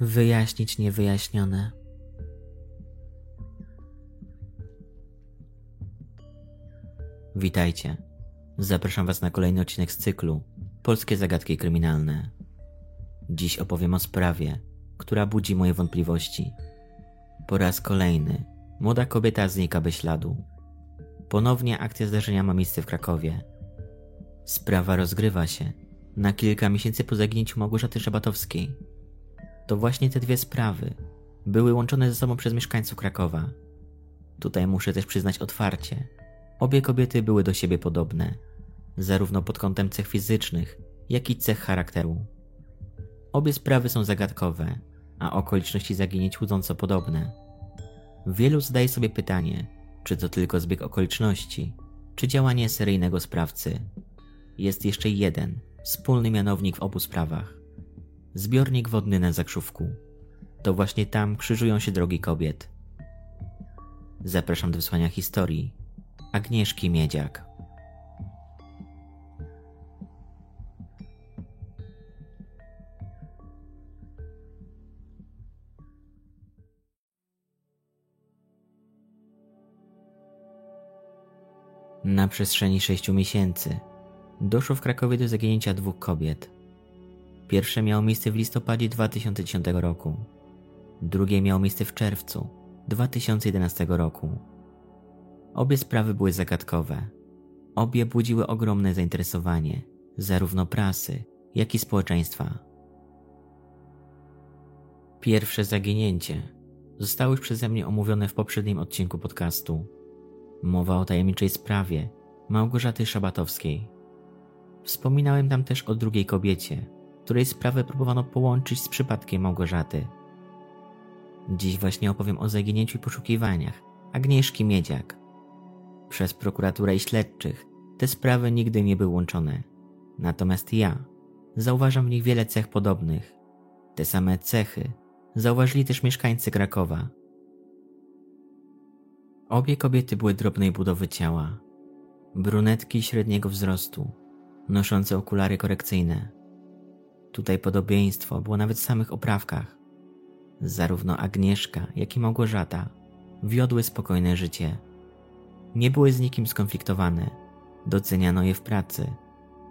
Wyjaśnić niewyjaśnione. Witajcie. Zapraszam Was na kolejny odcinek z cyklu Polskie zagadki kryminalne. Dziś opowiem o sprawie, która budzi moje wątpliwości. Po raz kolejny młoda kobieta znika bez śladu. Ponownie akcja zdarzenia ma miejsce w Krakowie. Sprawa rozgrywa się na kilka miesięcy po zaginięciu Małgorzaty Szabatowskiej. To właśnie te dwie sprawy były łączone ze sobą przez mieszkańców Krakowa. Tutaj muszę też przyznać otwarcie. Obie kobiety były do siebie podobne, zarówno pod kątem cech fizycznych, jak i cech charakteru. Obie sprawy są zagadkowe, a okoliczności zaginięć łudząco podobne. Wielu zadaje sobie pytanie, czy to tylko zbieg okoliczności, czy działanie seryjnego sprawcy. Jest jeszcze jeden, wspólny mianownik w obu sprawach. Zbiornik wodny na Zakrzówku. To właśnie tam krzyżują się drogi kobiet. Zapraszam do wysłania historii Agnieszki Miedziak. Na przestrzeni sześciu miesięcy doszło w Krakowie do zaginięcia dwóch kobiet. Pierwsze miało miejsce w listopadzie 2010 roku, drugie miało miejsce w czerwcu 2011 roku. Obie sprawy były zagadkowe. Obie budziły ogromne zainteresowanie zarówno prasy, jak i społeczeństwa. Pierwsze zaginięcie zostało już przeze mnie omówione w poprzednim odcinku podcastu. Mowa o tajemniczej sprawie Małgorzaty Szabatowskiej. Wspominałem tam też o drugiej kobiecie, której sprawę próbowano połączyć z przypadkiem Małgorzaty. Dziś właśnie opowiem o zaginięciu i poszukiwaniach Agnieszki Miedziak. Przez prokuraturę i śledczych te sprawy nigdy nie były łączone. Natomiast ja zauważam w nich wiele cech podobnych. Te same cechy zauważyli też mieszkańcy Krakowa. Obie kobiety były drobnej budowy ciała. Brunetki średniego wzrostu, noszące okulary korekcyjne. Tutaj podobieństwo było nawet w samych oprawkach. Zarówno Agnieszka, jak i Małgorzata wiodły spokojne życie. Nie były z nikim skonfliktowane, doceniano je w pracy.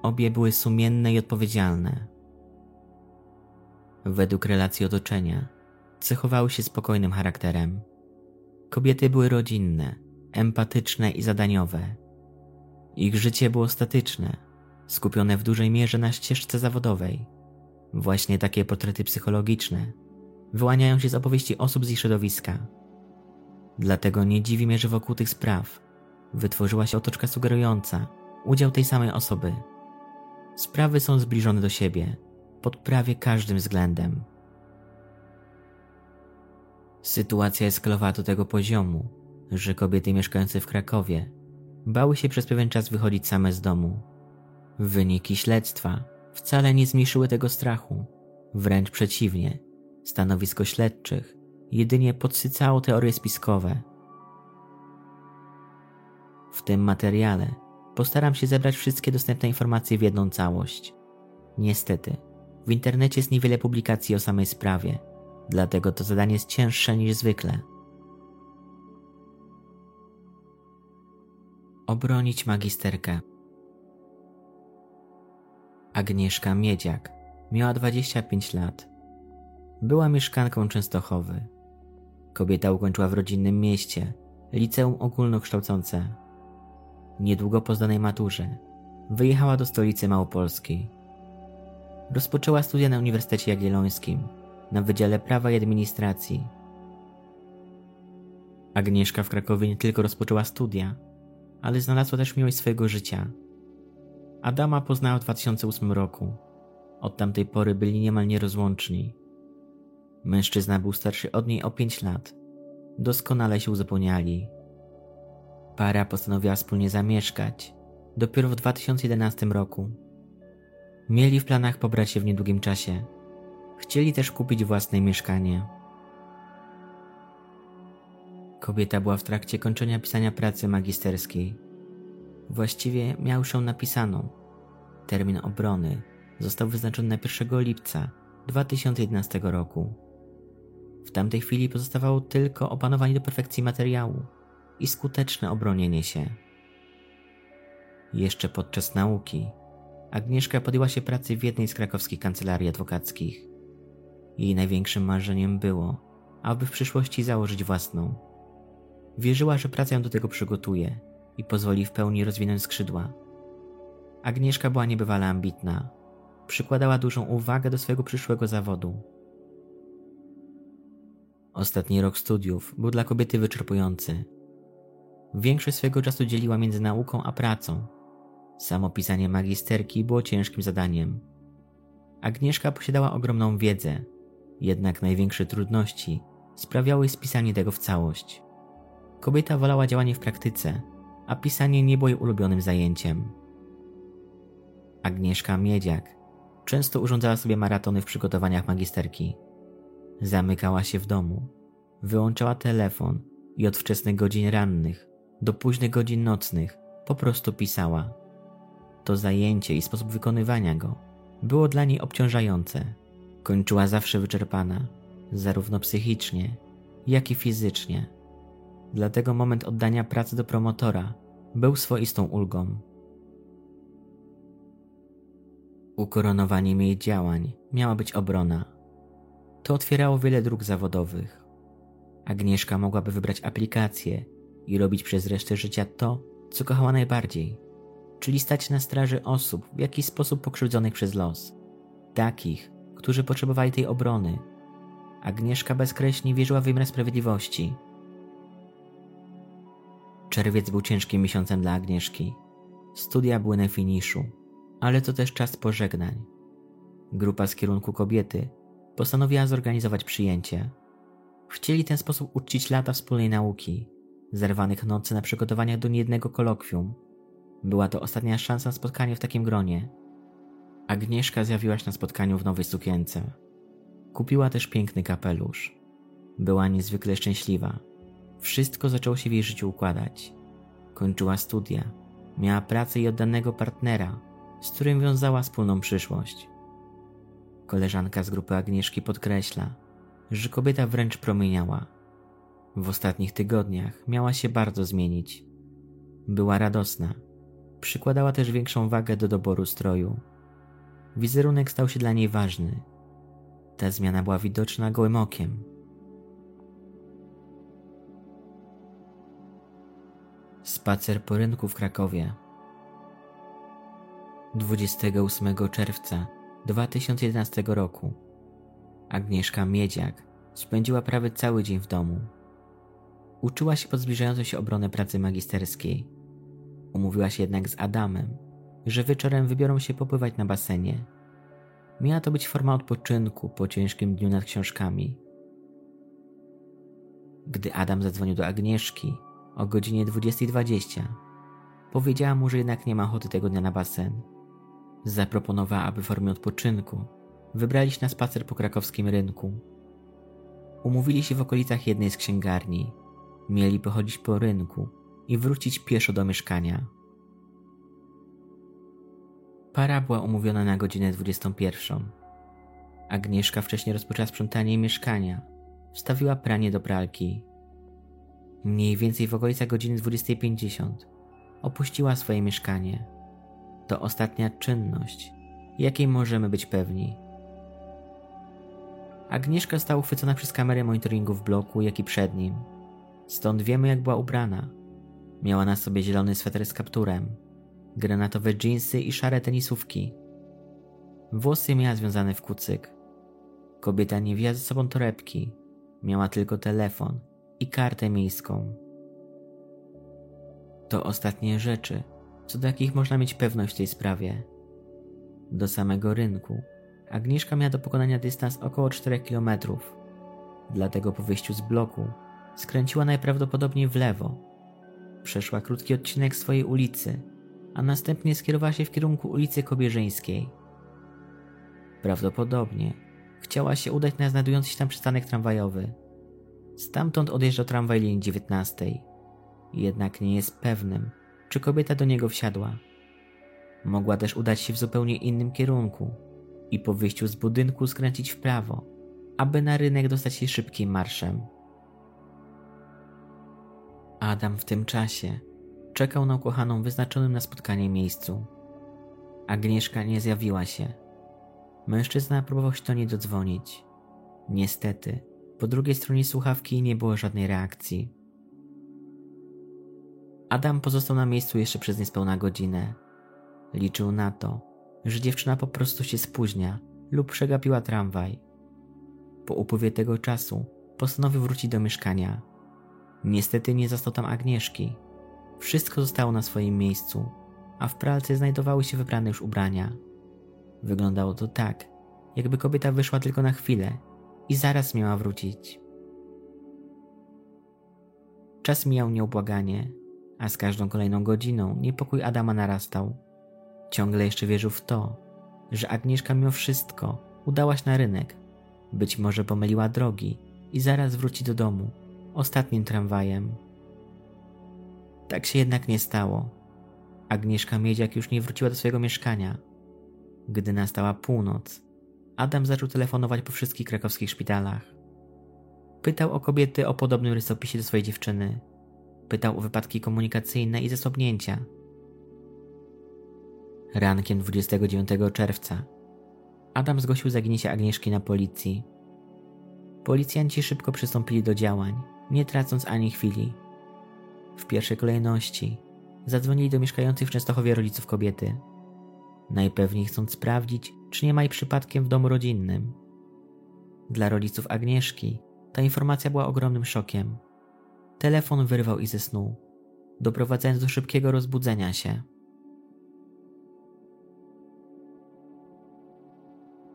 Obie były sumienne i odpowiedzialne. Według relacji otoczenia cechowały się spokojnym charakterem. Kobiety były rodzinne, empatyczne i zadaniowe. Ich życie było statyczne, skupione w dużej mierze na ścieżce zawodowej. Właśnie takie portrety psychologiczne wyłaniają się z opowieści osób z ich środowiska. Dlatego nie dziwi mnie, że wokół tych spraw wytworzyła się otoczka sugerująca udział tej samej osoby. Sprawy są zbliżone do siebie pod prawie każdym względem. Sytuacja eskalowała do tego poziomu, że kobiety mieszkające w Krakowie bały się przez pewien czas wychodzić same z domu. Wyniki śledztwa wcale nie zmniejszyły tego strachu. Wręcz przeciwnie, stanowisko śledczych jedynie podsycało teorie spiskowe. W tym materiale postaram się zebrać wszystkie dostępne informacje w jedną całość. Niestety, w internecie jest niewiele publikacji o samej sprawie, dlatego to zadanie jest cięższe niż zwykle. Obronić magisterkę. Agnieszka Miedziak miała 25 lat. Była mieszkanką Częstochowy. Kobieta ukończyła w rodzinnym mieście liceum ogólnokształcące. Niedługo po zdanej maturze wyjechała do stolicy Małopolskiej. Rozpoczęła studia na Uniwersytecie Jagiellońskim na Wydziale Prawa i Administracji. Agnieszka w Krakowie nie tylko rozpoczęła studia, ale znalazła też miłość swojego życia. Adama poznała w 2008 roku. Od tamtej pory byli niemal nierozłączni. Mężczyzna był starszy od niej o 5 lat. Doskonale się uzupełniali. Para postanowiła wspólnie zamieszkać dopiero w 2011 roku. Mieli w planach pobrać się w niedługim czasie. Chcieli też kupić własne mieszkanie. Kobieta była w trakcie kończenia pisania pracy magisterskiej. Właściwie miał ją napisaną. Termin obrony został wyznaczony na 1 lipca 2011 roku. W tamtej chwili pozostawało tylko opanowanie do perfekcji materiału i skuteczne obronienie się. Jeszcze podczas nauki Agnieszka podjęła się pracy w jednej z krakowskich kancelarii adwokackich. Jej największym marzeniem było, aby w przyszłości założyć własną. Wierzyła, że praca ją do tego przygotuje i pozwoli w pełni rozwinąć skrzydła. Agnieszka była niebywale ambitna. Przykładała dużą uwagę do swojego przyszłego zawodu. Ostatni rok studiów był dla kobiety wyczerpujący. Większość swojego czasu dzieliła między nauką a pracą. Samo pisanie magisterki było ciężkim zadaniem. Agnieszka posiadała ogromną wiedzę, jednak największe trudności sprawiały spisanie tego w całość. Kobieta wolała działanie w praktyce, a pisanie nie było jej ulubionym zajęciem. Agnieszka Miedziak często urządzała sobie maratony w przygotowaniach magisterki. Zamykała się w domu, wyłączała telefon i od wczesnych godzin rannych do późnych godzin nocnych po prostu pisała. To zajęcie i sposób wykonywania go było dla niej obciążające. Kończyła zawsze wyczerpana, zarówno psychicznie, jak i fizycznie. Dlatego moment oddania pracy do promotora był swoistą ulgą. Ukoronowaniem jej działań miała być obrona. To otwierało wiele dróg zawodowych. Agnieszka mogłaby wybrać aplikację i robić przez resztę życia to, co kochała najbardziej, czyli stać na straży osób w jakiś sposób pokrzywdzonych przez los. Takich, którzy potrzebowali tej obrony. Agnieszka bezkreślnie wierzyła w wymiar sprawiedliwości. Czerwiec był ciężkim miesiącem dla Agnieszki. Studia były na finiszu ale to też czas pożegnań. Grupa z kierunku kobiety postanowiła zorganizować przyjęcie. Chcieli ten sposób uczcić lata wspólnej nauki, zerwanych nocy na przygotowaniach do niejednego kolokwium. Była to ostatnia szansa na spotkanie w takim gronie. Agnieszka zjawiła się na spotkaniu w nowej sukience. Kupiła też piękny kapelusz. Była niezwykle szczęśliwa. Wszystko zaczęło się w jej życiu układać. Kończyła studia, miała pracę i oddanego partnera, z którym wiązała wspólną przyszłość. Koleżanka z grupy Agnieszki podkreśla, że kobieta wręcz promieniała. W ostatnich tygodniach miała się bardzo zmienić. Była radosna. Przykładała też większą wagę do doboru stroju. Wizerunek stał się dla niej ważny. Ta zmiana była widoczna gołym okiem. Spacer po rynku w Krakowie 28 czerwca 2011 roku Agnieszka Miedziak spędziła prawie cały dzień w domu. Uczyła się pod zbliżającą się obronę pracy magisterskiej. Umówiła się jednak z Adamem, że wieczorem wybiorą się popływać na basenie. Miała to być forma odpoczynku po ciężkim dniu nad książkami. Gdy Adam zadzwonił do Agnieszki o godzinie 20.20, powiedziała mu, że jednak nie ma ochoty tego dnia na basen Zaproponowała, aby w formie odpoczynku wybrali się na spacer po krakowskim rynku. Umówili się w okolicach jednej z księgarni. Mieli pochodzić po rynku i wrócić pieszo do mieszkania. Para była umówiona na godzinę 21. Agnieszka wcześniej rozpoczęła sprzątanie mieszkania. Wstawiła pranie do pralki. Mniej więcej w okolicach godziny 20.50 opuściła swoje mieszkanie to ostatnia czynność, jakiej możemy być pewni. Agnieszka została uchwycona przez kamerę monitoringu w bloku, jak i przed nim. Stąd wiemy, jak była ubrana. Miała na sobie zielony sweter z kapturem, granatowe dżinsy i szare tenisówki. Włosy miała związane w kucyk. Kobieta nie wzięła ze sobą torebki, miała tylko telefon i kartę miejską. To ostatnie rzeczy, co do jakich można mieć pewność w tej sprawie. Do samego rynku Agnieszka miała do pokonania dystans około 4 km. Dlatego po wyjściu z bloku skręciła najprawdopodobniej w lewo. Przeszła krótki odcinek swojej ulicy, a następnie skierowała się w kierunku ulicy Kobierzyńskiej. Prawdopodobnie chciała się udać na znajdujący się tam przystanek tramwajowy. Stamtąd odjeżdżał tramwaj linii 19. Jednak nie jest pewnym, czy kobieta do niego wsiadła. Mogła też udać się w zupełnie innym kierunku i po wyjściu z budynku skręcić w prawo, aby na rynek dostać się szybkim marszem. Adam w tym czasie czekał na ukochaną wyznaczonym na spotkanie miejscu. Agnieszka nie zjawiła się. Mężczyzna próbował się do niej dodzwonić. Niestety, po drugiej stronie słuchawki nie było żadnej reakcji. Adam pozostał na miejscu jeszcze przez niespełna godzinę. Liczył na to, że dziewczyna po prostu się spóźnia lub przegapiła tramwaj. Po upływie tego czasu postanowił wrócić do mieszkania. Niestety nie zastał tam Agnieszki. Wszystko zostało na swoim miejscu, a w pralce znajdowały się wybrane już ubrania. Wyglądało to tak, jakby kobieta wyszła tylko na chwilę i zaraz miała wrócić. Czas mijał nieubłaganie, a z każdą kolejną godziną niepokój Adama narastał. Ciągle jeszcze wierzył w to, że Agnieszka mimo wszystko udała się na rynek. Być może pomyliła drogi i zaraz wróci do domu ostatnim tramwajem. Tak się jednak nie stało. Agnieszka Miedziak już nie wróciła do swojego mieszkania. Gdy nastała północ, Adam zaczął telefonować po wszystkich krakowskich szpitalach. Pytał o kobiety o podobnym rysopisie do swojej dziewczyny. Pytał o wypadki komunikacyjne i zasobnięcia. Rankiem 29 czerwca Adam zgłosił zaginięcie Agnieszki na policji. Policjanci szybko przystąpili do działań, nie tracąc ani chwili. W pierwszej kolejności zadzwonili do mieszkających w Częstochowie rodziców kobiety. Najpewniej chcąc sprawdzić, czy nie ma jej przypadkiem w domu rodzinnym. Dla rodziców Agnieszki ta informacja była ogromnym szokiem. Telefon wyrwał ich ze snu, doprowadzając do szybkiego rozbudzenia się.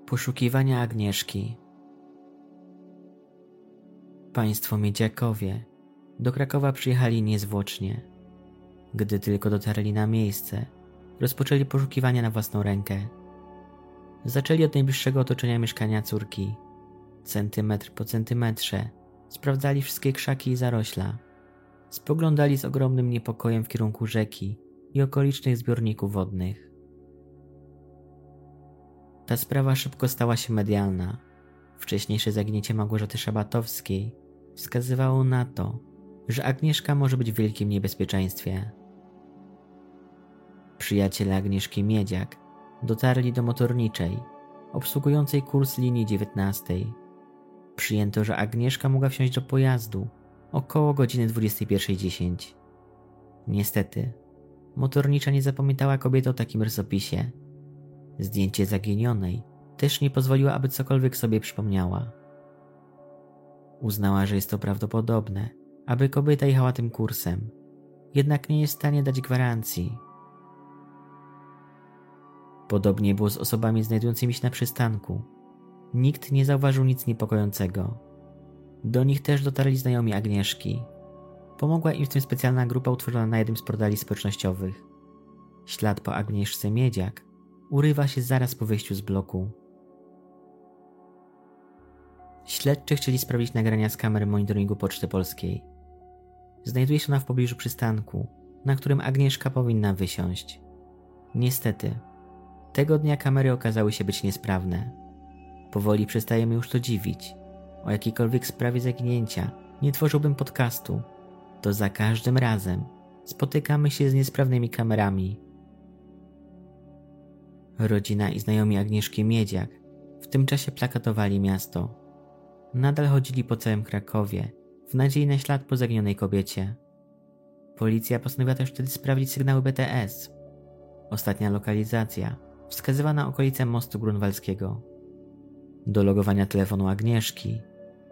Poszukiwania Agnieszki. Państwo Miedziakowie do Krakowa przyjechali niezwłocznie. Gdy tylko dotarli na miejsce, rozpoczęli poszukiwania na własną rękę. Zaczęli od najbliższego otoczenia mieszkania córki. Centymetr po centymetrze sprawdzali wszystkie krzaki i zarośla. Spoglądali z ogromnym niepokojem w kierunku rzeki i okolicznych zbiorników wodnych. Ta sprawa szybko stała się medialna. Wcześniejsze zaginięcie Małgorzaty Szabatowskiej wskazywało na to, że Agnieszka może być w wielkim niebezpieczeństwie. Przyjaciele Agnieszki Miedziak dotarli do motorniczej, obsługującej kurs linii 19. Przyjęto, że Agnieszka mogła wsiąść do pojazdu około godziny 21.10. Niestety, motornicza nie zapamiętała kobiety o takim rysopisie. Zdjęcie zaginionej też nie pozwoliła, aby cokolwiek sobie przypomniała. Uznała, że jest to prawdopodobne, aby kobieta jechała tym kursem, jednak nie jest w stanie dać gwarancji. Podobnie było z osobami znajdującymi się na przystanku. Nikt nie zauważył nic niepokojącego. Do nich też dotarli znajomi Agnieszki. Pomogła im w tym specjalna grupa utworzona na jednym z portali społecznościowych. Ślad po Agnieszce Miedziak urywa się zaraz po wyjściu z bloku. Śledczy chcieli sprawdzić nagrania z kamery monitoringu Poczty Polskiej. Znajduje się ona w pobliżu przystanku, na którym Agnieszka powinna wysiąść. Niestety, tego dnia kamery okazały się być niesprawne. Powoli przestajemy już to dziwić. O jakiejkolwiek sprawie zaginięcia nie tworzyłbym podcastu, to za każdym razem spotykamy się z niesprawnymi kamerami. Rodzina i znajomi Agnieszki Miedziak w tym czasie plakatowali miasto nadal chodzili po całym Krakowie w nadziei na ślad po zaginionej kobiecie. Policja postanowiła też wtedy sprawdzić sygnały BTS. Ostatnia lokalizacja wskazywana na okolice mostu grunwaldzkiego. Do logowania telefonu Agnieszki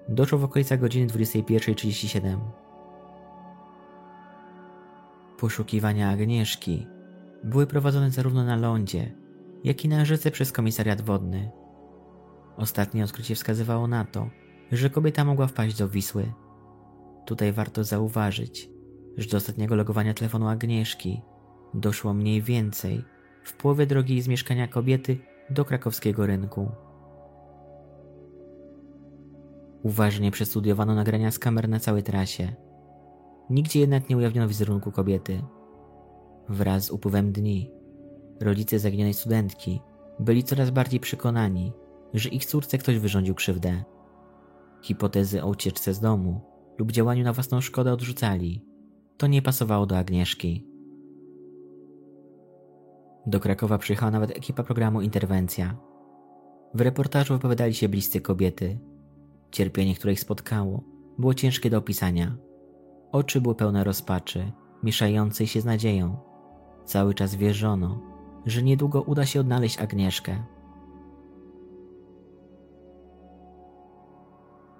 doszło w okolicach godziny 21.37. Poszukiwania Agnieszki były prowadzone zarówno na lądzie, jak i na rzece przez komisariat wodny. Ostatnie odkrycie wskazywało na to, że kobieta mogła wpaść do Wisły. Tutaj warto zauważyć, że do ostatniego logowania telefonu Agnieszki doszło mniej więcej w połowie drogi z mieszkania kobiety do krakowskiego rynku. Uważnie przestudiowano nagrania z kamer na całej trasie. Nigdzie jednak nie ujawniono wizerunku kobiety. Wraz z upływem dni rodzice zaginionej studentki byli coraz bardziej przekonani, że ich córce ktoś wyrządził krzywdę. Hipotezy o ucieczce z domu lub działaniu na własną szkodę odrzucali. To nie pasowało do Agnieszki. Do Krakowa przyjechała nawet ekipa programu Interwencja. W reportażu wypowiadali się bliscy kobiety. Cierpienie, które ich spotkało, było ciężkie do opisania. Oczy były pełne rozpaczy, mieszającej się z nadzieją. Cały czas wierzono, że niedługo uda się odnaleźć Agnieszkę.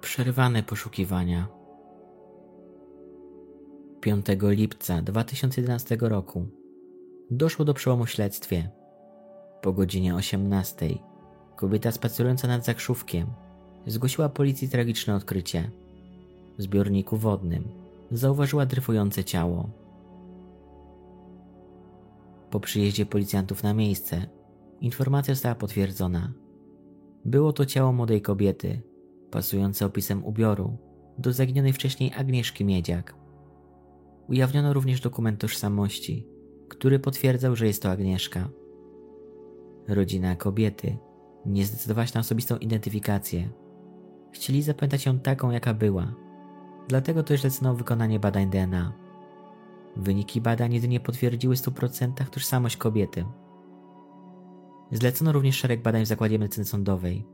Przerwane poszukiwania. 5 lipca 2011 roku doszło do przełomu w śledztwie. Po godzinie 18 kobieta spacerująca nad Zakrzówkiem zgłosiła policji tragiczne odkrycie. W zbiorniku wodnym zauważyła dryfujące ciało. Po przyjeździe policjantów na miejsce informacja została potwierdzona. Było to ciało młodej kobiety, pasujące opisem ubioru do zaginionej wcześniej Agnieszki Miedziak. Ujawniono również dokument tożsamości, który potwierdzał, że jest to Agnieszka. Rodzina kobiety nie zdecydowała się na osobistą identyfikację. Chcieli zapamiętać ją taką, jaka była. Dlatego też zlecono wykonanie badań DNA. Wyniki badań jedynie potwierdziły w 100% tożsamość kobiety. Zlecono również szereg badań w Zakładzie Medycyny Sądowej.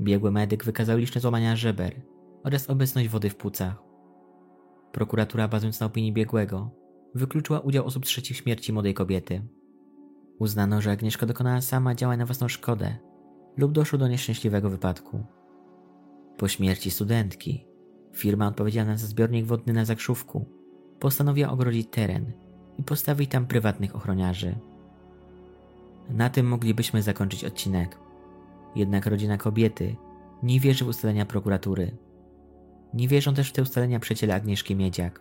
Biegły medyk wykazał liczne złamania żeber oraz obecność wody w płucach. Prokuratura, bazując na opinii biegłego, wykluczyła udział osób trzecich w śmierci młodej kobiety. Uznano, że Agnieszka dokonała sama działań na własną szkodę lub doszło do nieszczęśliwego wypadku. Po śmierci studentki, firma odpowiedzialna za zbiornik wodny na Zakrzówku postanowiła ogrodzić teren i postawić tam prywatnych ochroniarzy. Na tym moglibyśmy zakończyć odcinek. Jednak rodzina kobiety nie wierzy w ustalenia prokuratury. Nie wierzą też w te ustalenia przyjaciele Agnieszki Miedziak.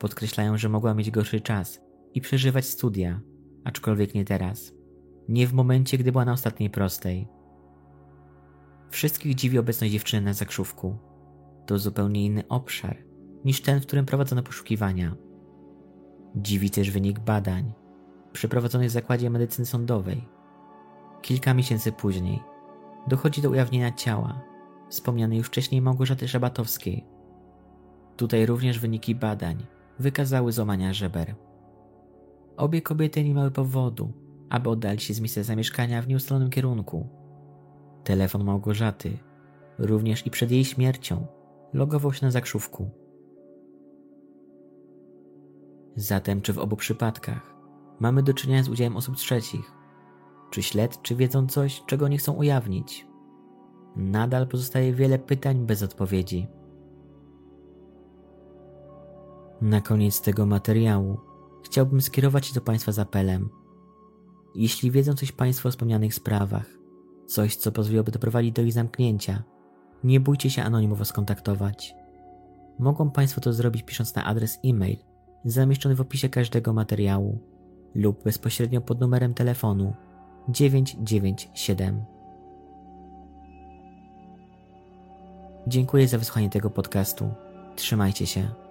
Podkreślają, że mogła mieć gorszy czas i przeżywać studia, aczkolwiek nie teraz. Nie w momencie, gdy była na ostatniej prostej. Wszystkich dziwi obecność dziewczyny na zakrzówku. To zupełnie inny obszar niż ten, w którym prowadzono poszukiwania. Dziwi też wynik badań przeprowadzonych w zakładzie medycyny sądowej. Kilka miesięcy później dochodzi do ujawnienia ciała wspomnianej już wcześniej Małgorzaty Szabatowskiej. Tutaj również wyniki badań wykazały złamania żeber. Obie kobiety nie miały powodu, aby oddalić się z miejsca zamieszkania w nieustalonym kierunku. Telefon Małgorzaty, również i przed jej śmiercią, logował się na zakrzówku. Zatem, czy w obu przypadkach mamy do czynienia z udziałem osób trzecich? Czy śledczy wiedzą coś, czego nie chcą ujawnić? Nadal pozostaje wiele pytań bez odpowiedzi. Na koniec tego materiału chciałbym skierować się do Państwa z apelem. Jeśli wiedzą coś Państwo o wspomnianych sprawach, coś co pozwoliłoby doprowadzić do ich zamknięcia, nie bójcie się anonimowo skontaktować. Mogą Państwo to zrobić pisząc na adres e-mail zamieszczony w opisie każdego materiału lub bezpośrednio pod numerem telefonu 997. Dziękuję za wysłuchanie tego podcastu. Trzymajcie się.